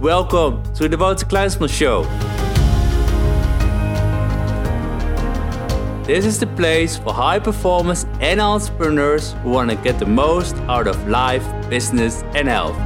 Welcome to the Wouter Kleinsman Show. This is the place for high performers and entrepreneurs who want to get the most out of life, business and health.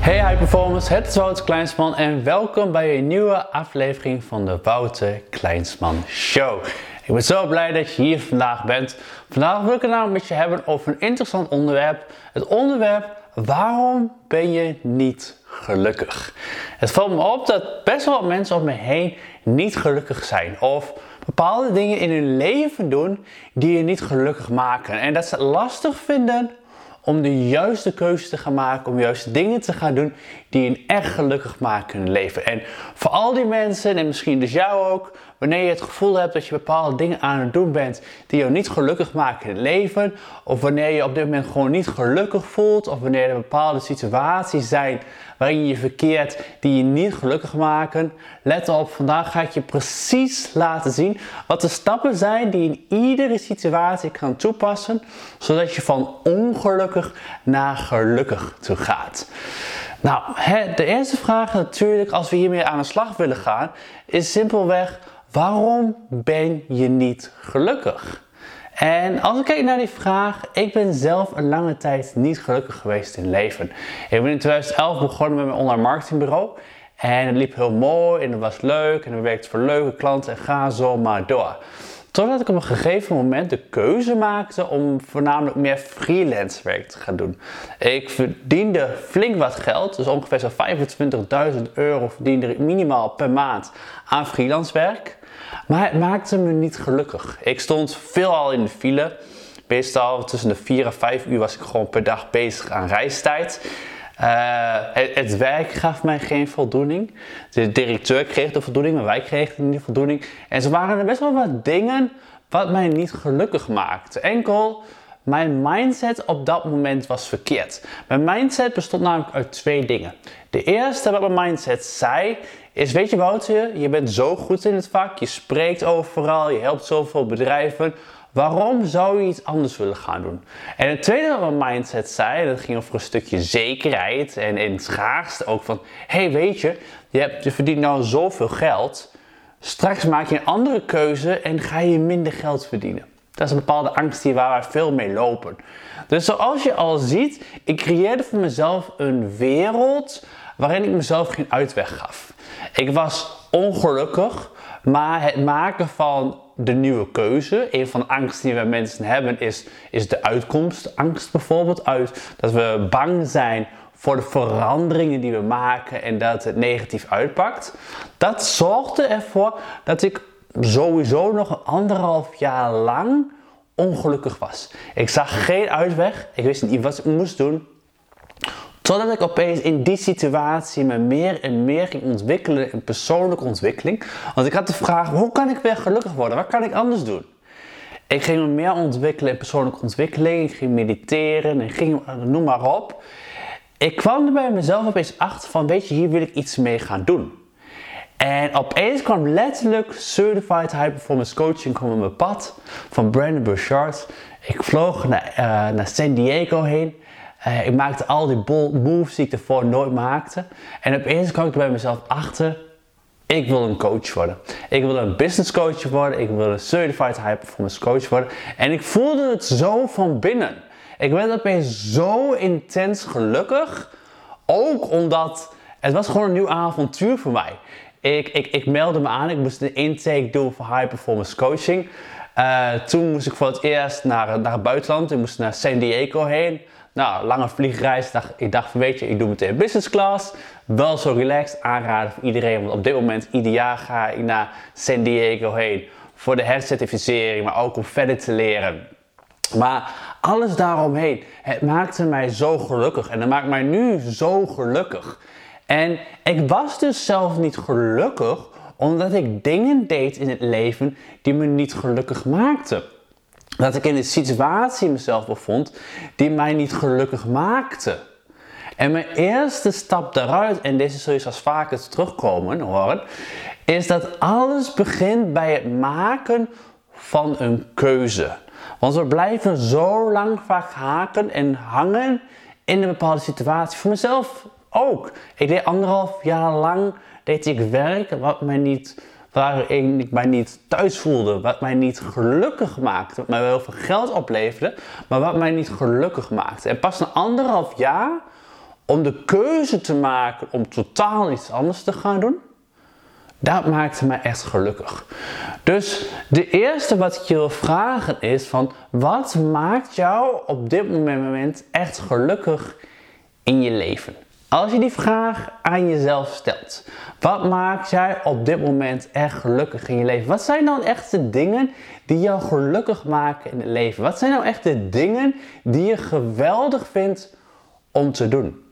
Hey high performers, het is Wouter Kleinsman en welkom bij een nieuwe aflevering van de Wouter Kleinsman Show. Ik ben zo blij dat je hier vandaag bent. Vandaag wil ik het met je hebben over een interessant onderwerp. Het onderwerp waarom ben je niet gelukkig? Het valt me op dat best wel mensen om me heen niet gelukkig zijn. Of bepaalde dingen in hun leven doen die je niet gelukkig maken. En dat ze lastig vinden om de juiste keuze te gaan maken, om juiste dingen te gaan doen die je echt gelukkig maken het leven. En voor al die mensen, en misschien dus jou ook, wanneer je het gevoel hebt dat je bepaalde dingen aan het doen bent die jou niet gelukkig maken in het leven, of wanneer je op dit moment gewoon niet gelukkig voelt, of wanneer er bepaalde situaties zijn waarin je je verkeert die je niet gelukkig maken, let op, vandaag ga ik je precies laten zien wat de stappen zijn die in iedere situatie kan toepassen, zodat je van ongelukkig naar gelukkig toe gaat. Nou, de eerste vraag natuurlijk, als we hiermee aan de slag willen gaan, is simpelweg: waarom ben je niet gelukkig? En als ik kijk naar die vraag, ik ben zelf een lange tijd niet gelukkig geweest in leven. Ik ben in 2011 begonnen met mijn online marketingbureau. En het liep heel mooi en het was leuk en we werkten voor leuke klanten en ga zo maar door. Totdat ik op een gegeven moment de keuze maakte om voornamelijk meer freelance werk te gaan doen. Ik verdiende flink wat geld, dus ongeveer zo'n 25.000 euro verdiende ik minimaal per maand aan freelance werk. Maar het maakte me niet gelukkig. Ik stond veelal in de file. Meestal tussen de 4 en 5 uur was ik gewoon per dag bezig aan reistijd. Uh, het, werk gaf mij geen voldoening. De directeur kreeg de voldoening, maar wij kregen niet de voldoening. En ze waren er best wel wat dingen wat mij niet gelukkig maakte. Enkel mijn mindset op dat moment was verkeerd. Mijn mindset bestond namelijk uit twee dingen. De eerste wat mijn mindset zei is, weet je Wouter, je bent zo goed in het vak, je spreekt overal, je helpt zoveel bedrijven. Waarom zou je iets anders willen gaan doen? En het tweede wat mijn mindset zei, dat ging over een stukje zekerheid en in het schaarste ook van, hey weet je, je, hebt, je verdient nou zoveel geld, straks maak je een andere keuze en ga je minder geld verdienen. Dat is een bepaalde angst die waar wij veel mee lopen. Dus zoals je al ziet, ik creëerde voor mezelf een wereld waarin ik mezelf geen uitweg gaf. Ik was ongelukkig, maar het maken van de nieuwe keuze, een van de angsten die we mensen hebben, is, is de uitkomstangst bijvoorbeeld. Uit dat we bang zijn voor de veranderingen die we maken en dat het negatief uitpakt. Dat zorgde ervoor dat ik sowieso nog anderhalf jaar lang ongelukkig was. Ik zag geen uitweg. Ik wist niet wat ik moest doen. Totdat ik opeens in die situatie me meer en meer ging ontwikkelen in persoonlijke ontwikkeling. Want ik had de vraag, hoe kan ik weer gelukkig worden? Wat kan ik anders doen? Ik ging me meer ontwikkelen in persoonlijke ontwikkeling. Ik ging mediteren en ging, noem maar op. Ik kwam er bij mezelf opeens achter van, weet je, hier wil ik iets mee gaan doen. En opeens kwam letterlijk Certified High Performance Coaching op mijn pad van Brandon Burchard. Ik vloog naar, uh, naar San Diego heen. Uh, ik maakte al die moves die ik ervoor nooit maakte. En opeens kwam ik bij mezelf achter. Ik wil een coach worden. Ik wil een business coach worden. Ik wil een certified high performance coach worden. En ik voelde het zo van binnen. Ik werd opeens zo intens gelukkig. Ook omdat het was gewoon een nieuw avontuur voor mij. Ik, ik, ik meldde me aan. Ik moest een intake doen voor high performance coaching. Uh, toen moest ik voor het eerst naar, naar het buitenland. Ik moest naar San Diego heen. Nou, lange vliegreis. Dacht, ik dacht, weet je, ik doe meteen business class. Wel zo relaxed, aanraden voor iedereen. Want op dit moment, ieder jaar ga ik naar San Diego heen. Voor de hercertificering, maar ook om verder te leren. Maar alles daaromheen, het maakte mij zo gelukkig. En dat maakt mij nu zo gelukkig. En ik was dus zelf niet gelukkig omdat ik dingen deed in het leven die me niet gelukkig maakten dat ik in een situatie mezelf bevond die mij niet gelukkig maakte. En mijn eerste stap daaruit, en deze zul je zoals vaker terugkomen horen, is dat alles begint bij het maken van een keuze. Want we blijven zo lang vaak haken en hangen in een bepaalde situatie. Voor mezelf ook. Ik deed anderhalf jaar lang deed ik werk wat mij niet, waar ik mij niet thuis voelde, wat mij niet gelukkig maakte, wat mij wel veel geld opleverde, maar wat mij niet gelukkig maakte. En pas na anderhalf jaar om de keuze te maken om totaal iets anders te gaan doen, dat maakte mij echt gelukkig. Dus de eerste wat ik je wil vragen is van wat maakt jou op dit moment echt gelukkig in je leven? Als je die vraag aan jezelf stelt, wat maakt jij op dit moment echt gelukkig in je leven? Wat zijn dan echt de dingen die jou gelukkig maken in het leven? Wat zijn nou echt de dingen die je geweldig vindt om te doen?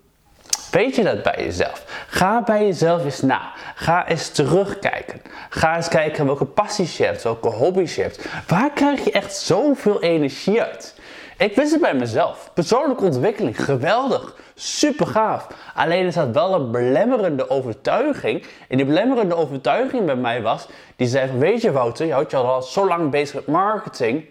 Weet je dat bij jezelf? Ga bij jezelf eens na. Ga eens terugkijken. Ga eens kijken welke passies je hebt, welke hobby's je hebt. Waar krijg je echt zoveel energie uit? Ik wist het bij mezelf. Persoonlijke ontwikkeling, geweldig. Super gaaf. Alleen er zat wel een belemmerende overtuiging. En die belemmerende overtuiging bij mij was, die zei weet je Wouter, je houdt je al zo lang bezig met marketing.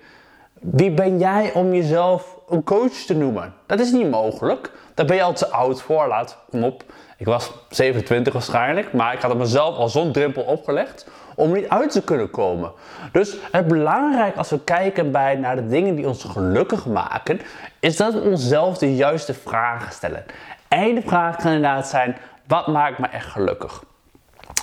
Wie ben jij om jezelf een coach te noemen? Dat is niet mogelijk. Daar ben je al te oud voor. Laat, kom op. Ik was 27 waarschijnlijk, maar ik had mezelf al zo'n drempel opgelegd om niet uit te kunnen komen. Dus het belangrijk als we kijken bij naar de dingen die ons gelukkig maken, is dat we onszelf de juiste vragen stellen. Eén vraag kan inderdaad zijn: wat maakt me echt gelukkig?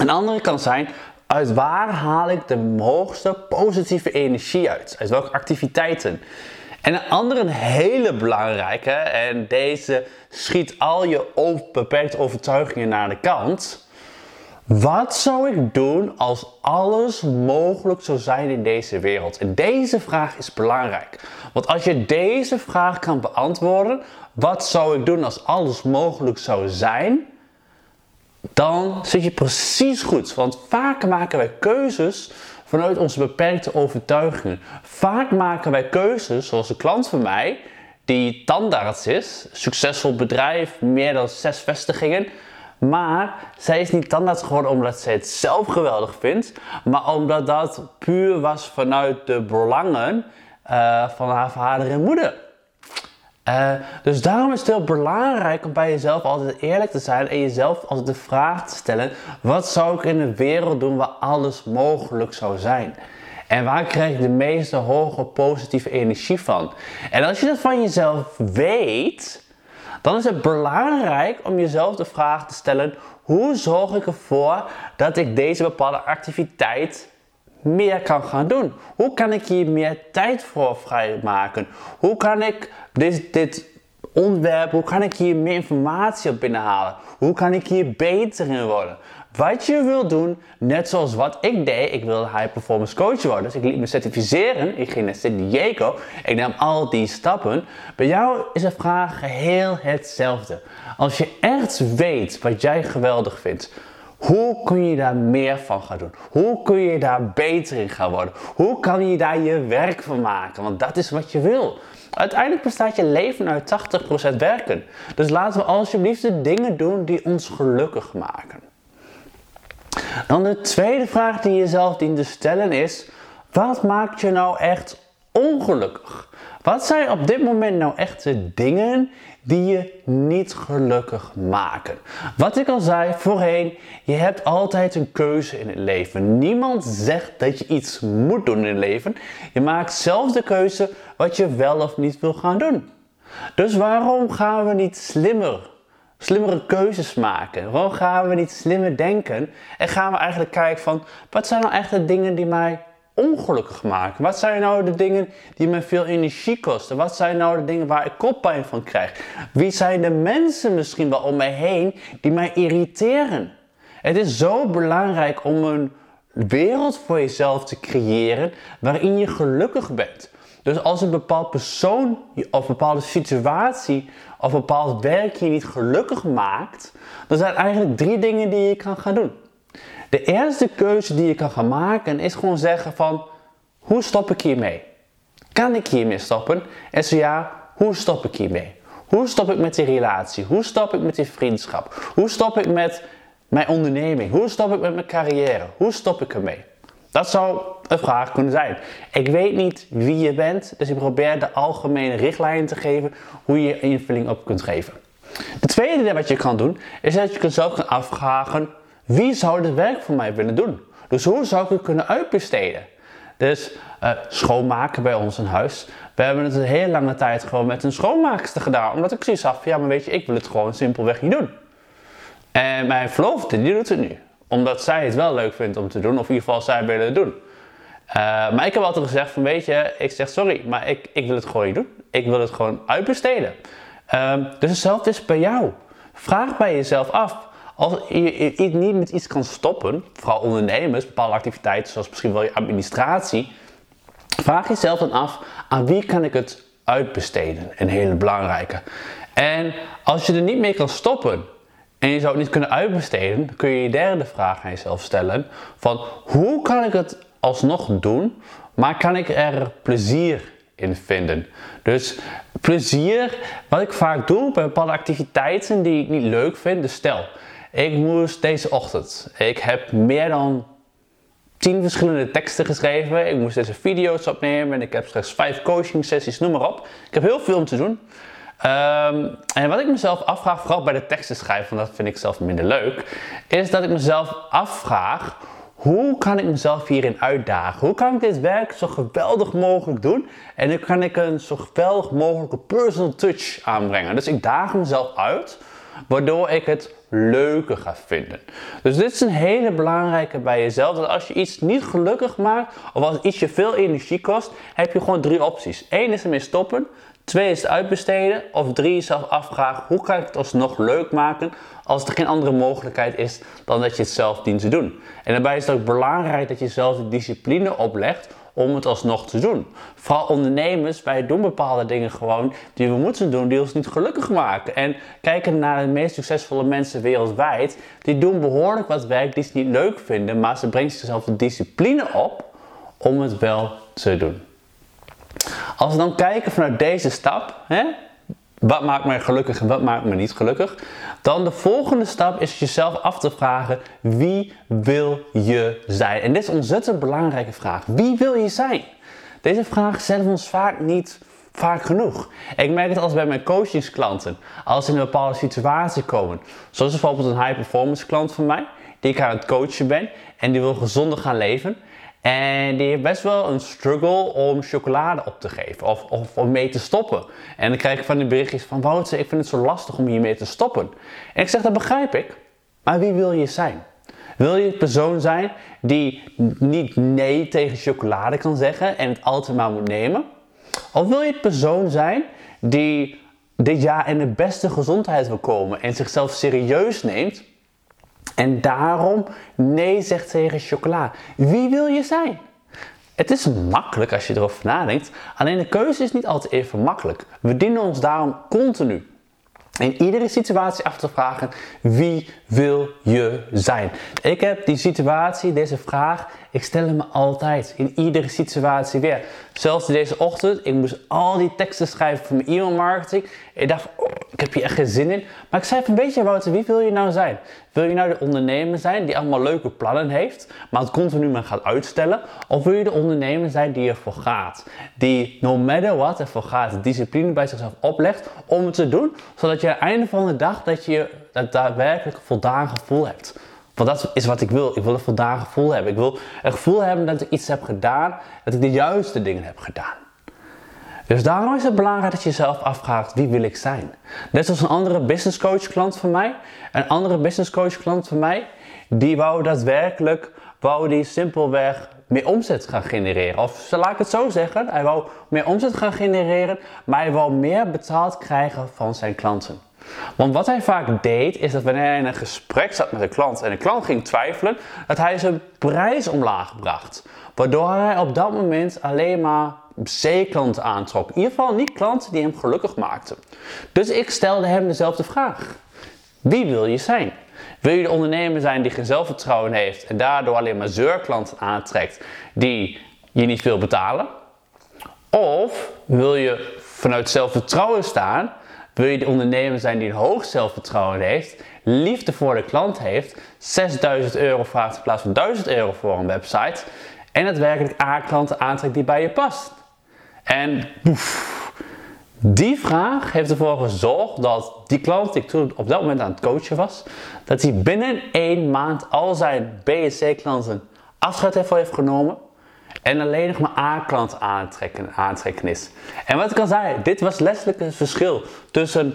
Een andere kan zijn: uit waar haal ik de hoogste positieve energie uit? Uit welke activiteiten? En een andere hele belangrijke, en deze schiet al je beperkte overtuigingen naar de kant. Wat zou ik doen als alles mogelijk zou zijn in deze wereld? En deze vraag is belangrijk. Want als je deze vraag kan beantwoorden, wat zou ik doen als alles mogelijk zou zijn? Dan zit je precies goed. Want vaak maken wij keuzes vanuit onze beperkte overtuigingen. Vaak maken wij keuzes, zoals een klant van mij, die tandarts is, succesvol bedrijf, meer dan zes vestigingen. Maar zij is niet tandarts geworden omdat zij het zelf geweldig vindt, maar omdat dat puur was vanuit de belangen uh, van haar vader en moeder. Uh, dus daarom is het heel belangrijk om bij jezelf altijd eerlijk te zijn en jezelf altijd de vraag te stellen: wat zou ik in de wereld doen waar alles mogelijk zou zijn? En waar krijg ik de meeste hoge positieve energie van? En als je dat van jezelf weet, dan is het belangrijk om jezelf de vraag te stellen: hoe zorg ik ervoor dat ik deze bepaalde activiteit meer kan gaan doen? Hoe kan ik hier meer tijd voor vrijmaken? Hoe kan ik dit, dit onderwerp, hoe kan ik hier meer informatie op binnenhalen? Hoe kan ik hier beter in worden? Wat je wil doen, net zoals wat ik deed, ik wil high performance coach worden. Dus ik liet me certificeren, ik ging naar San Diego, ik nam al die stappen. Bij jou is de vraag geheel hetzelfde. Als je echt weet wat jij geweldig vindt, hoe kun je daar meer van gaan doen? Hoe kun je daar beter in gaan worden? Hoe kan je daar je werk van maken? Want dat is wat je wil. Uiteindelijk bestaat je leven uit 80% werken. Dus laten we alsjeblieft de dingen doen die ons gelukkig maken. Dan de tweede vraag die je jezelf dient te stellen is: wat maakt je nou echt ongelukkig? Wat zijn op dit moment nou echt de dingen die je niet gelukkig maken? Wat ik al zei voorheen, je hebt altijd een keuze in het leven. Niemand zegt dat je iets moet doen in het leven. Je maakt zelf de keuze wat je wel of niet wil gaan doen. Dus waarom gaan we niet slimmer slimmere keuzes maken? Waarom gaan we niet slimmer denken? En gaan we eigenlijk kijken van, wat zijn nou echt de dingen die mij ongelukkig maken? Wat zijn nou de dingen die me veel energie kosten? Wat zijn nou de dingen waar ik koppijn van krijg? Wie zijn de mensen misschien wel om mij heen die mij irriteren? Het is zo belangrijk om een wereld voor jezelf te creëren waarin je gelukkig bent. Dus als een bepaald persoon of een bepaalde situatie of bepaald werk je niet gelukkig maakt, dan zijn er eigenlijk drie dingen die je kan gaan doen. De eerste keuze die je kan gaan maken is gewoon zeggen van hoe stop ik hiermee? Kan ik hiermee stoppen? En zo ja, hoe stop ik hiermee? Hoe stop ik met die relatie? Hoe stop ik met die vriendschap? Hoe stop ik met mijn onderneming? Hoe stop ik met mijn carrière? Hoe stop ik ermee? Dat zou een vraag kunnen zijn. Ik weet niet wie je bent, dus ik probeer de algemene richtlijnen te geven hoe je invulling op kunt geven. De tweede wat je kan doen, is dat je jezelf kan afvragen, wie zou dit werk voor mij willen doen? Dus hoe zou ik het kunnen uitbesteden? Dus uh, schoonmaken bij ons in huis. We hebben het een hele lange tijd gewoon met een schoonmaakster gedaan. Omdat ik zoiets van, ja maar weet je, ik wil het gewoon simpelweg niet doen. En mijn verloofde, die doet het nu. Omdat zij het wel leuk vindt om te doen, of in ieder geval zij willen het doen. Uh, maar ik heb altijd gezegd van, weet je, ik zeg sorry, maar ik, ik wil het gewoon niet doen. Ik wil het gewoon uitbesteden. Um, dus hetzelfde is bij jou. Vraag bij jezelf af. Als je, niet met iets kan stoppen, vooral ondernemers, bepaalde activiteiten zoals misschien wel je administratie, vraag jezelf dan af aan wie kan ik het uitbesteden? Een hele belangrijke. En als je er niet mee kan stoppen en je zou het niet kunnen uitbesteden, kun je je derde vraag aan jezelf stellen van hoe kan ik het alsnog doen, maar kan ik er plezier in vinden? Dus plezier, wat ik vaak doe bij bepaalde activiteiten die ik niet leuk vind, dus stel, ik moest deze ochtend, ik heb meer dan 10 verschillende teksten geschreven, ik moest deze video's opnemen en ik heb straks 5 coaching sessies, noem maar op. Ik heb heel veel om te doen. Um, en wat ik mezelf afvraag, vooral bij de teksten schrijven, want dat vind ik zelf minder leuk, is dat ik mezelf afvraag hoe kan ik mezelf hierin uitdagen? Hoe kan ik dit werk zo geweldig mogelijk doen? En hoe kan ik een zo geweldig mogelijke personal touch aanbrengen? Dus ik daag mezelf uit, waardoor ik het leuker ga vinden. Dus dit is een hele belangrijke bij jezelf. Dat als je iets niet gelukkig maakt, of als iets je veel energie kost, heb je gewoon drie opties. Eén is ermee stoppen. Twee is uitbesteden. Of drie is zelf afvragen, hoe kan ik het alsnog leuk maken als er geen andere mogelijkheid is dan dat je het zelf dient te doen. En daarbij is het ook belangrijk dat je zelf de discipline oplegt om het alsnog te doen. Vooral ondernemers, wij doen bepaalde dingen gewoon die we moeten doen, die ons niet gelukkig maken. En kijken naar de meest succesvolle mensen wereldwijd, die doen behoorlijk wat werk die ze niet leuk vinden, maar ze brengen zichzelf de discipline op om het wel te doen. Als we dan kijken vanuit deze stap, hè, wat maakt mij gelukkig en wat maakt me niet gelukkig? Dan de volgende stap is jezelf af te vragen: wie wil je zijn? En dit is een ontzettend belangrijke vraag. Wie wil je zijn? Deze vraag stellen we ons vaak niet vaak genoeg. Ik merk het als bij mijn coachingsklanten. Als ze in een bepaalde situatie komen. Zoals bijvoorbeeld een high performance klant van mij. Die ik aan het coachen ben. En die wil gezonder gaan leven. En die heeft best wel een struggle om chocolade op te geven of, of om mee te stoppen. En dan krijg ik van die berichtjes van ik vind het zo lastig om hiermee te stoppen. En ik zeg, dat begrijp ik. Maar wie wil je zijn? Wil je een persoon zijn die niet nee tegen chocolade kan zeggen en het altijd maar moet nemen? Of wil je een persoon zijn die dit jaar in de beste gezondheid wil komen en zichzelf serieus neemt en daarom nee zegt tegen chocola. Wie wil je zijn? Het is makkelijk als je erover nadenkt, alleen de keuze is niet altijd even makkelijk. We dienen ons daarom continu in iedere situatie af te vragen: wie wil je zijn? Ik heb die situatie, deze vraag, ik stel hem altijd in iedere situatie weer. Zelfs deze ochtend, ik moest al die teksten schrijven voor mijn e-mail marketing. Ik dacht, heb hier echt geen zin in. Maar ik zei van, weet je wie wil je nou zijn? Wil je nou de ondernemer zijn die allemaal leuke plannen heeft, maar het continu maar gaat uitstellen? Of wil je de ondernemer zijn die ervoor gaat? Die no matter what ervoor gaat, discipline bij zichzelf oplegt om het te doen, zodat je aan het einde van de dag dat je dat daadwerkelijk voldaan gevoel hebt. Want dat is wat ik wil. Ik wil een voldaan gevoel hebben. Ik wil een gevoel hebben dat ik iets heb gedaan, dat ik de juiste dingen heb gedaan. Dus daarom is het belangrijk dat je jezelf afvraagt, wie wil ik zijn? Net als een andere business coach klant van mij. Een andere business coach klant van mij, die wou daadwerkelijk, wou die simpelweg meer omzet gaan genereren. Of laat ik het zo zeggen, hij wou meer omzet gaan genereren, maar hij wou meer betaald krijgen van zijn klanten. Want wat hij vaak deed, is dat wanneer hij in een gesprek zat met een klant en de klant ging twijfelen, dat hij zijn prijs omlaag bracht. Waardoor hij op dat moment alleen maar C-klanten aantrok. In ieder geval niet klanten die hem gelukkig maakten. Dus ik stelde hem dezelfde vraag. Wie wil je zijn? Wil je de ondernemer zijn die geen zelfvertrouwen heeft en daardoor alleen maar zeurklanten aantrekt die je niet wil betalen? Of wil je vanuit zelfvertrouwen staan wil je de ondernemer zijn die een hoog zelfvertrouwen heeft, liefde voor de klant heeft, 6000 euro vraagt in plaats van 1000 euro voor een website en het werkelijk A-klanten aantrekt die bij je past? En boef, Die vraag heeft ervoor gezorgd dat die klant die ik toen op dat moment aan het coachen was, dat hij binnen één maand al zijn BSC-klanten afscheid heeft, genomen en alleen nog maar A-klant aantrekken, aantrekken is. En wat ik al zei, dit was letterlijk het verschil tussen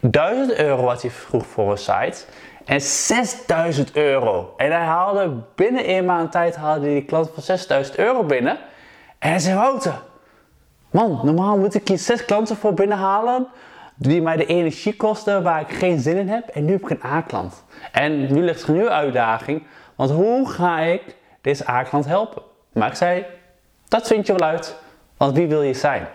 1000 euro wat hij vroeg voor een site en 6000 euro. En hij haalde binnen één maand tijd haalde die klant voor 6000 euro binnen. En hij zei, man, normaal moet ik hier zes klanten voor binnenhalen die mij de energie kosten waar ik geen zin in heb. En nu heb ik een A-klant. En nu ligt er een nieuwe uitdaging, want hoe ga ik deze A-klant helpen? Maar ik zei, dat vind je wel uit, want wie wil je zijn?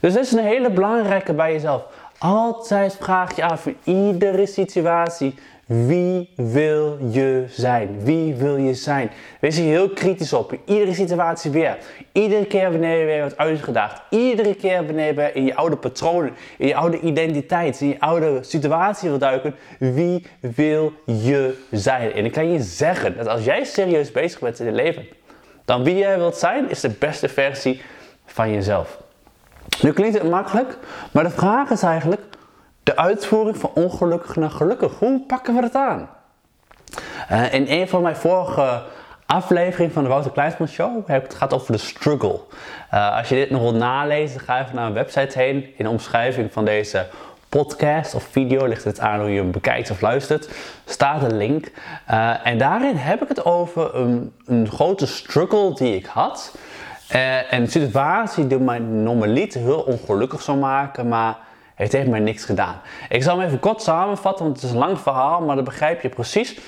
Dus dat is een hele belangrijke bij jezelf. Altijd vraag je af in iedere situatie, wie wil je zijn? Wie wil je zijn? Wees hier heel kritisch op. In iedere situatie weer. Iedere keer wanneer je weer wordt uitgedaagd. Iedere keer wanneer je in je oude patronen, in je oude identiteit, in je oude situatie wil duiken. Wie wil je zijn? En ik kan je zeggen dat als jij serieus bezig bent in je leven, dan wie jij wilt zijn is de beste versie van jezelf. Nu klinkt het makkelijk, maar de vraag is eigenlijk de uitvoering van ongelukkig naar gelukkig. Hoe pakken we dat aan? Uh, in een van mijn vorige afleveringen van de Wouter Kleinsman Show heb ik het gaat over de struggle. Uh, als je dit nog wilt nalezen, ga even naar mijn website heen. In de omschrijving van deze podcast of video, ligt het aan hoe je hem bekijkt of luistert, staat een link. Uh, en daarin heb ik het over een, een grote struggle die ik had. En een situatie die mij normaliter heel ongelukkig zou maken, maar het heeft mij niks gedaan. Ik zal hem even kort samenvatten, want het is een lang verhaal, maar dan begrijp je precies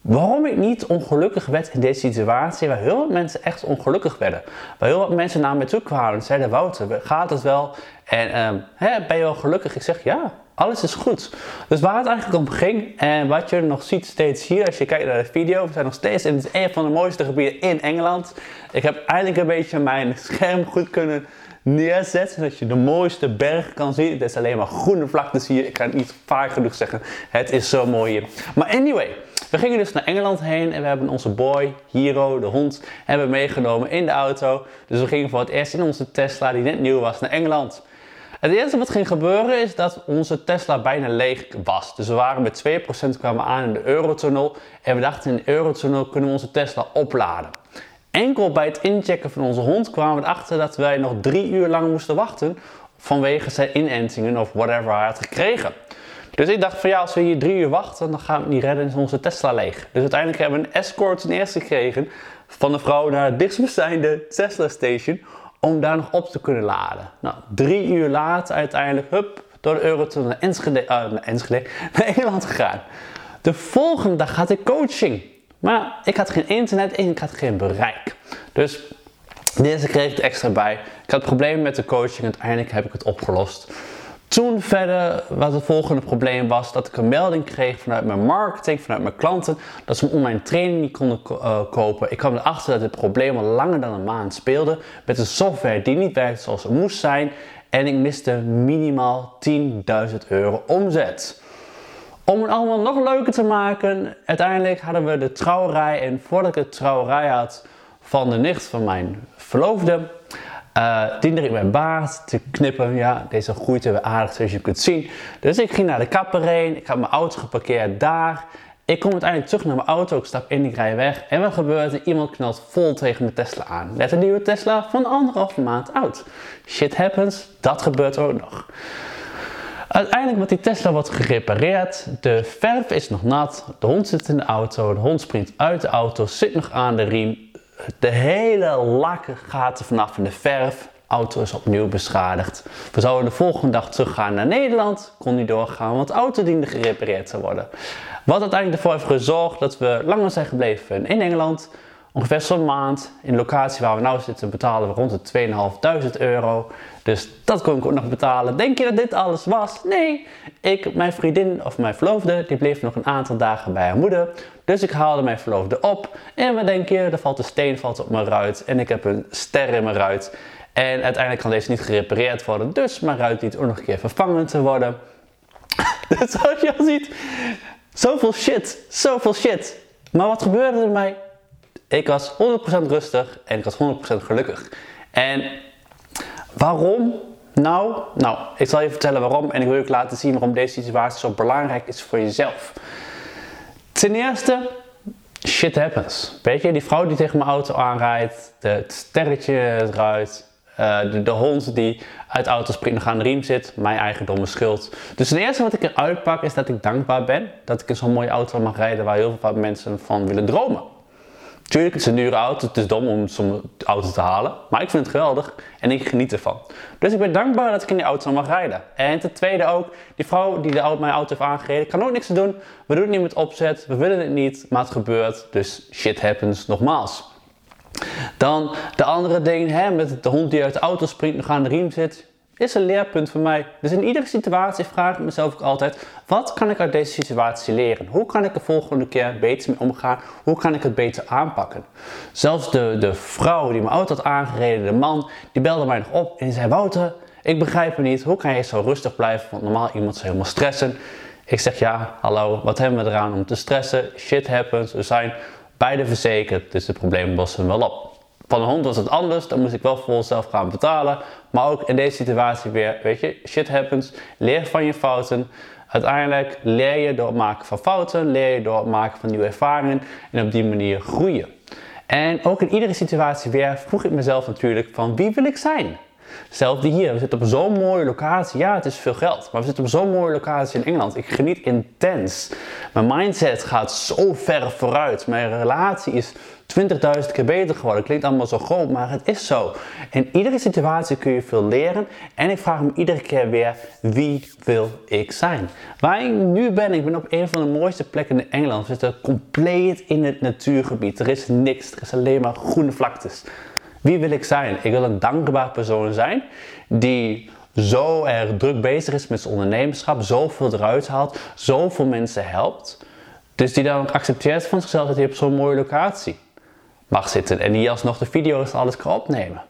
waarom ik niet ongelukkig werd in deze situatie, waar heel veel mensen echt ongelukkig werden. Waar heel veel mensen naar me toe kwamen en zeiden, Wouter, gaat het wel? En um, hè, ben je wel gelukkig? Ik zeg, ja, alles is goed. Dus waar het eigenlijk om ging, en wat je nog ziet steeds hier, als je kijkt naar de video, we zijn nog steeds in een van de mooiste gebieden in Engeland. Ik heb eindelijk een beetje mijn scherm goed kunnen neerzet, zodat je de mooiste berg kan zien. Het is alleen maar groene vlaktes hier. Ik kan niet vaak genoeg zeggen. Het is zo mooi hier. Maar anyway, we gingen dus naar Engeland heen en we hebben onze boy, Hero, de hond, hebben meegenomen in de auto. Dus we gingen voor het eerst in onze Tesla, die net nieuw was, naar Engeland. Het eerste wat ging gebeuren is dat onze Tesla bijna leeg was. Dus we waren met 2% kwamen aan in de Eurotunnel. En we dachten in de Eurotunnel kunnen we onze Tesla opladen. Enkel bij het inchecken van onze hond kwamen we erachter dat wij nog drie uur lang moesten wachten vanwege zijn inentingen of whatever hij had gekregen. Dus ik dacht van ja, als we hier drie uur wachten, dan gaan we niet redden, is onze Tesla leeg. Dus uiteindelijk hebben we een escort ten eerste gekregen van de vrouw naar het dichtstbijzijnde Tesla station om daar nog op te kunnen laden. Nou, drie uur later uiteindelijk, hup, door de Eurotunnel naar Enschede, uh, naar Enschede, gegaan. De volgende dag had ik coaching. Maar ik had geen internet en ik had geen bereik. Dus deze kreeg ik extra bij. Ik had problemen met de coaching. Uiteindelijk heb ik het opgelost. Toen verder, wat het volgende probleem was, dat ik een melding kreeg vanuit mijn marketing, vanuit mijn klanten, dat ze een online training niet konden uh, kopen. Ik kwam erachter dat het probleem al langer dan een maand speelde met een software die niet werkte zoals het moest zijn. En ik miste minimaal 10.000 euro omzet. Om het allemaal nog leuker te maken, uiteindelijk hadden we de trouwerij. En voordat ik de trouwerij had van de nicht van mijn verloofde, uh, diende ik mijn baard te knippen. Ja, deze groeit weer aardig zoals je kunt zien. Dus ik ging naar de kapper heen. Ik had mijn auto geparkeerd daar. Ik kom uiteindelijk terug naar mijn auto. Ik stap in, ik rij weg. En wat gebeurt er? Iemand knalt vol tegen mijn Tesla aan. Net een nieuwe Tesla van anderhalve maand oud. Shit happens. Dat gebeurt ook nog. Uiteindelijk wordt die Tesla wordt gerepareerd. De verf is nog nat. De hond zit in de auto. De hond springt uit de auto. Zit nog aan de riem. De hele lak gaat er vanaf in de verf. Auto is opnieuw beschadigd. We zouden de volgende dag teruggaan naar Nederland. Kon niet doorgaan, want de auto diende gerepareerd te worden. Wat uiteindelijk ervoor heeft gezorgd dat we langer zijn gebleven in Engeland. Ongeveer zo'n maand. In de locatie waar we nu zitten betalen we rond de 2.500 euro. Dus dat kon ik ook nog betalen. Denk je dat dit alles was? Nee. Ik, mijn vriendin of mijn verloofde, die bleef nog een aantal dagen bij haar moeder. Dus ik haalde mijn verloofde op. En wat denk je? Er valt een steen valt op mijn ruit. En ik heb een ster in mijn ruit. En uiteindelijk kan deze niet gerepareerd worden. Dus mijn ruit dient ook nog een keer vervangen te worden. dus zoals je al ziet, zoveel shit. Zoveel shit. Maar wat gebeurde er mij? Ik was 100% rustig en ik was 100% gelukkig. En waarom? Nou, nou, ik zal je vertellen waarom en ik wil je laten zien waarom deze situatie zo belangrijk is voor jezelf. Ten eerste, shit happens. Weet je, die vrouw die tegen mijn auto aanrijdt, het sterretje eruit, uh, de, hond die uit auto springt nog aan de riem zit, mijn eigen domme schuld. Dus het eerste wat ik eruit pak is dat ik dankbaar ben dat ik in zo'n mooie auto mag rijden waar heel veel mensen van willen dromen. Tuurlijk, het is een dure auto, het is dom om zo'n auto te halen, maar ik vind het geweldig en ik geniet ervan. Dus ik ben dankbaar dat ik in die auto mag rijden. En ten tweede ook, die vrouw die de auto, mijn auto heeft aangereden, kan ook niks doen. We doen het niet met opzet, we willen het niet, maar het gebeurt, dus shit happens nogmaals. Dan de andere ding, hè, met de hond die uit de auto springt, nog aan de riem zit, is een leerpunt voor mij. Dus in iedere situatie vraag ik mezelf ook altijd: wat kan ik uit deze situatie leren? Hoe kan ik de volgende keer beter mee omgaan? Hoe kan ik het beter aanpakken? Zelfs de, de vrouw die mijn auto had aangereden, de man, die belde mij nog op en zei: Wouter, ik begrijp het niet. Hoe kan je zo rustig blijven? Want normaal iemand zou helemaal stressen. Ik zeg ja, hallo, wat hebben we eraan om te stressen? Shit happens. We zijn beide verzekerd, dus de problemen lossen wel op. Van een hond was het anders, dan moest ik wel voor zelf gaan betalen. Maar ook in deze situatie weer, weet je, shit happens. Leer van je fouten. Uiteindelijk leer je door het maken van fouten, leer je door het maken van nieuwe ervaringen en op die manier groeien. En ook in iedere situatie weer vroeg ik mezelf natuurlijk van wie wil ik zijn? Hetzelfde hier, we zitten op zo'n mooie locatie. Ja, het is veel geld, maar we zitten op zo'n mooie locatie in Engeland. Ik geniet intens. Mijn mindset gaat zo ver vooruit. Mijn relatie is 20.000 keer beter geworden. Klinkt allemaal zo groot, maar het is zo. In iedere situatie kun je veel leren. En ik vraag me iedere keer weer: wie wil ik zijn? Waar ik nu ben, ik ben op een van de mooiste plekken in Engeland. We zitten compleet in het natuurgebied. Er is niks, er is alleen maar groene vlaktes. Wie wil ik zijn? Ik wil een dankbaar persoon zijn die zo erg druk bezig is met zijn ondernemerschap, zoveel eruit haalt, zoveel mensen helpt. Dus die dan ook accepteert van zichzelf dat hij op zo'n mooie locatie mag zitten en die alsnog de video's alles kan opnemen.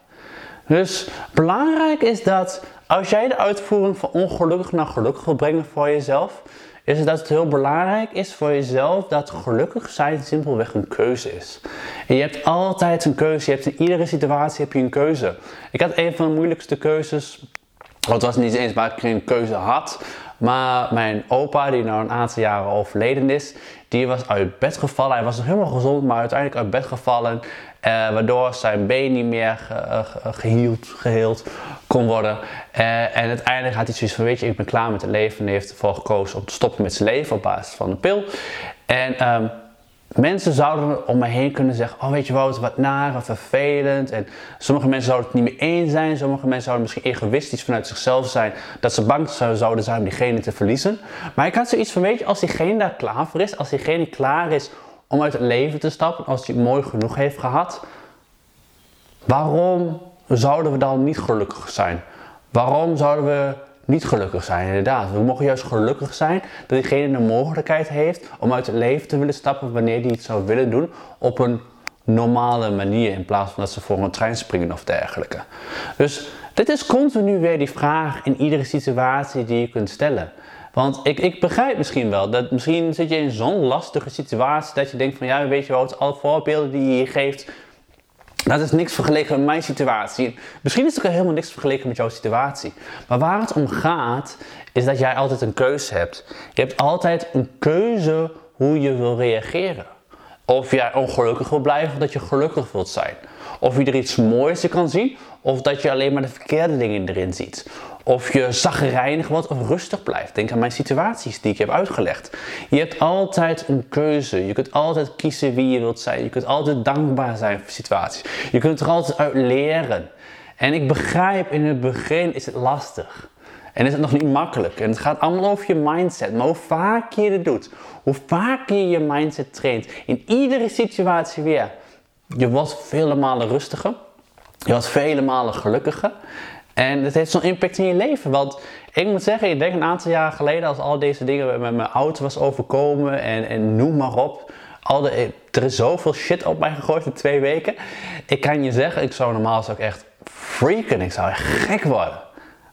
Dus belangrijk is dat als jij de uitvoering van ongelukkig naar gelukkig wil brengen voor jezelf, is dat het heel belangrijk is voor jezelf dat gelukkig zijn simpelweg een keuze is. En je hebt altijd een keuze. Je hebt in iedere situatie heb je een keuze. Ik had een van de moeilijkste keuzes. Het was niet eens waar ik geen keuze had. Maar mijn opa, die nou een aantal jaren overleden is, die was uit bed gevallen. Hij was nog helemaal gezond, maar uiteindelijk uit bed gevallen. Eh, waardoor zijn been niet meer geheeld, geheeld kon worden. Uh, en uiteindelijk had hij zoiets van, weet je, ik ben klaar met het leven. En heeft ervoor gekozen om te stoppen met zijn leven op basis van een pil. En um, mensen zouden om me heen kunnen zeggen, oh weet je wat, wat naar of vervelend. En sommige mensen zouden het niet meer eens zijn. Sommige mensen zouden misschien egoïstisch vanuit zichzelf zijn. Dat ze bang zouden zijn om diegene te verliezen. Maar ik had zoiets van, weet je, als diegene daar klaar voor is. Als diegene klaar is om uit het leven te stappen. Als hij het mooi genoeg heeft gehad. Waarom zouden we dan niet gelukkig zijn? Waarom zouden we niet gelukkig zijn, inderdaad. We mogen juist gelukkig zijn dat diegene de mogelijkheid heeft om uit het leven te willen stappen wanneer hij het zou willen doen op een normale manier in plaats van dat ze voor een trein springen of dergelijke. Dus dit is continu weer die vraag in iedere situatie die je kunt stellen. Want ik, ik begrijp misschien wel dat misschien zit je in zo'n lastige situatie dat je denkt van ja, weet je wat, alle voorbeelden die je hier geeft, dat is niks vergeleken met mijn situatie. Misschien is het ook helemaal niks vergeleken met jouw situatie. Maar waar het om gaat, is dat jij altijd een keuze hebt. Je hebt altijd een keuze hoe je wil reageren. Of jij ongelukkig wil blijven of dat je gelukkig wilt zijn. Of je er iets moois in kan zien, of dat je alleen maar de verkeerde dingen erin ziet. Of je zagrijnig wordt of rustig blijft. Denk aan mijn situaties die ik heb uitgelegd. Je hebt altijd een keuze. Je kunt altijd kiezen wie je wilt zijn. Je kunt altijd dankbaar zijn voor situaties. Je kunt er altijd uit leren. En ik begrijp, in het begin is het lastig. En is het nog niet makkelijk. En het gaat allemaal over je mindset. Maar hoe vaak je het doet, hoe vaak je je mindset traint, in iedere situatie weer, je wordt vele malen rustiger. Je wordt vele malen gelukkiger. En het heeft zo'n impact in je leven. Want ik moet zeggen, ik denk een aantal jaar geleden, als al deze dingen met mijn auto was overkomen en, en noem maar op. Al de, er is zoveel shit op mij gegooid in twee weken. Ik kan je zeggen, ik zou normaal ik echt freaken. Ik zou echt gek worden.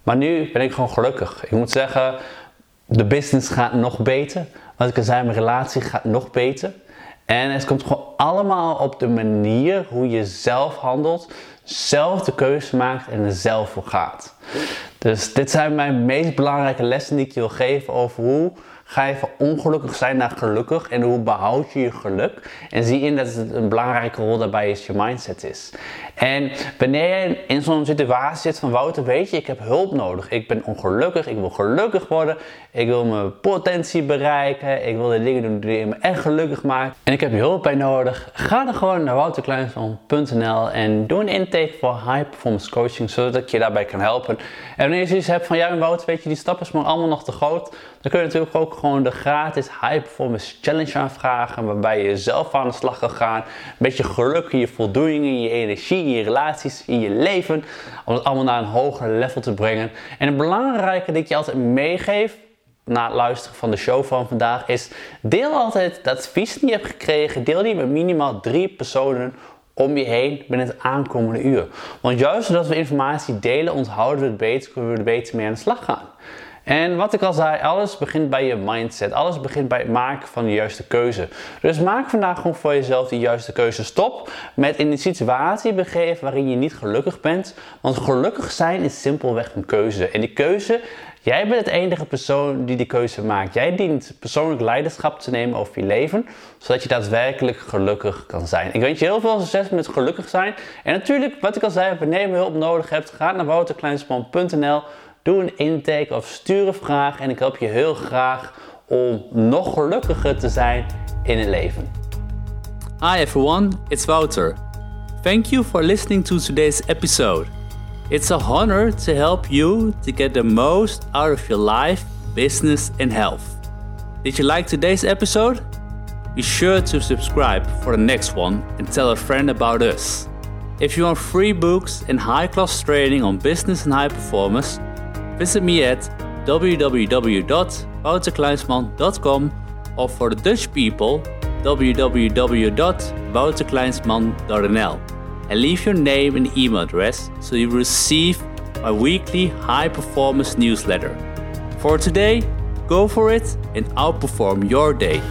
Maar nu ben ik gewoon gelukkig. Ik moet zeggen, de business gaat nog beter. Wat ik al zei, mijn relatie gaat nog beter. En het komt gewoon allemaal op de manier hoe je zelf handelt, zelf de keuze maakt en er zelf voor gaat. Dus dit zijn mijn meest belangrijke lessen die ik je wil geven over hoe ga je ongelukkig zijn naar gelukkig en hoe behoud je je geluk. En zie in dat het een belangrijke rol daarbij is je mindset is. En wanneer je in zo'n situatie zit van Wouter, weet je, ik heb hulp nodig. Ik ben ongelukkig, ik wil gelukkig worden. Ik wil mijn potentie bereiken. Ik wil de dingen doen die me echt gelukkig maken. En ik heb je hulp bij nodig. Ga dan gewoon naar wouterkleinsman.nl en doe een intake voor high performance coaching, zodat ik je daarbij kan helpen. En wanneer je zoiets hebt van, ja Wouter, weet je, die stap is maar allemaal nog te groot. Dan kun je natuurlijk ook gewoon de gratis high performance challenge aanvragen, waarbij je zelf aan de slag kan gaan. Een beetje geluk in je voldoening, in je energie in je relaties, in je leven. Om het allemaal naar een hoger level te brengen. En het belangrijke dat ik je altijd meegeef na het luisteren van de show van vandaag is: deel altijd dat advies die je hebt gekregen, deel die met minimaal drie personen om je heen binnen het aankomende uur. Want juist doordat we informatie delen, onthouden we het beter, kunnen we er beter mee aan de slag gaan. En wat ik al zei, alles begint bij je mindset. Alles begint bij het maken van de juiste keuze. Dus maak vandaag gewoon voor jezelf die juiste keuze. Stop met in een situatie begeven waarin je niet gelukkig bent. Want gelukkig zijn is simpelweg een keuze. En die keuze, jij bent het enige persoon die die keuze maakt. Jij dient persoonlijk leiderschap te nemen over je leven. Zodat je daadwerkelijk gelukkig kan zijn. Ik wens je heel veel succes met gelukkig zijn. En natuurlijk, wat ik al zei, wanneer je hulp nodig hebt, ga naar wouterkleinsman.nl Doe een intake of stuur een vraag en ik help je heel graag om nog gelukkiger te zijn in het leven. Hi everyone, it's Wouter. Thank you for listening to today's episode. It's a honor to help you to get the most out of your life, business, and health. Did you like today's episode? Be sure to subscribe for the next one and tell a friend about us. If you want free books and high class training on business and high performance, visit me at www.wouterkleinsman.com or for the Dutch people, www.wouterkleinsman.nl and leave your name and email address so you receive my weekly high performance newsletter. For today, go for it and outperform your day.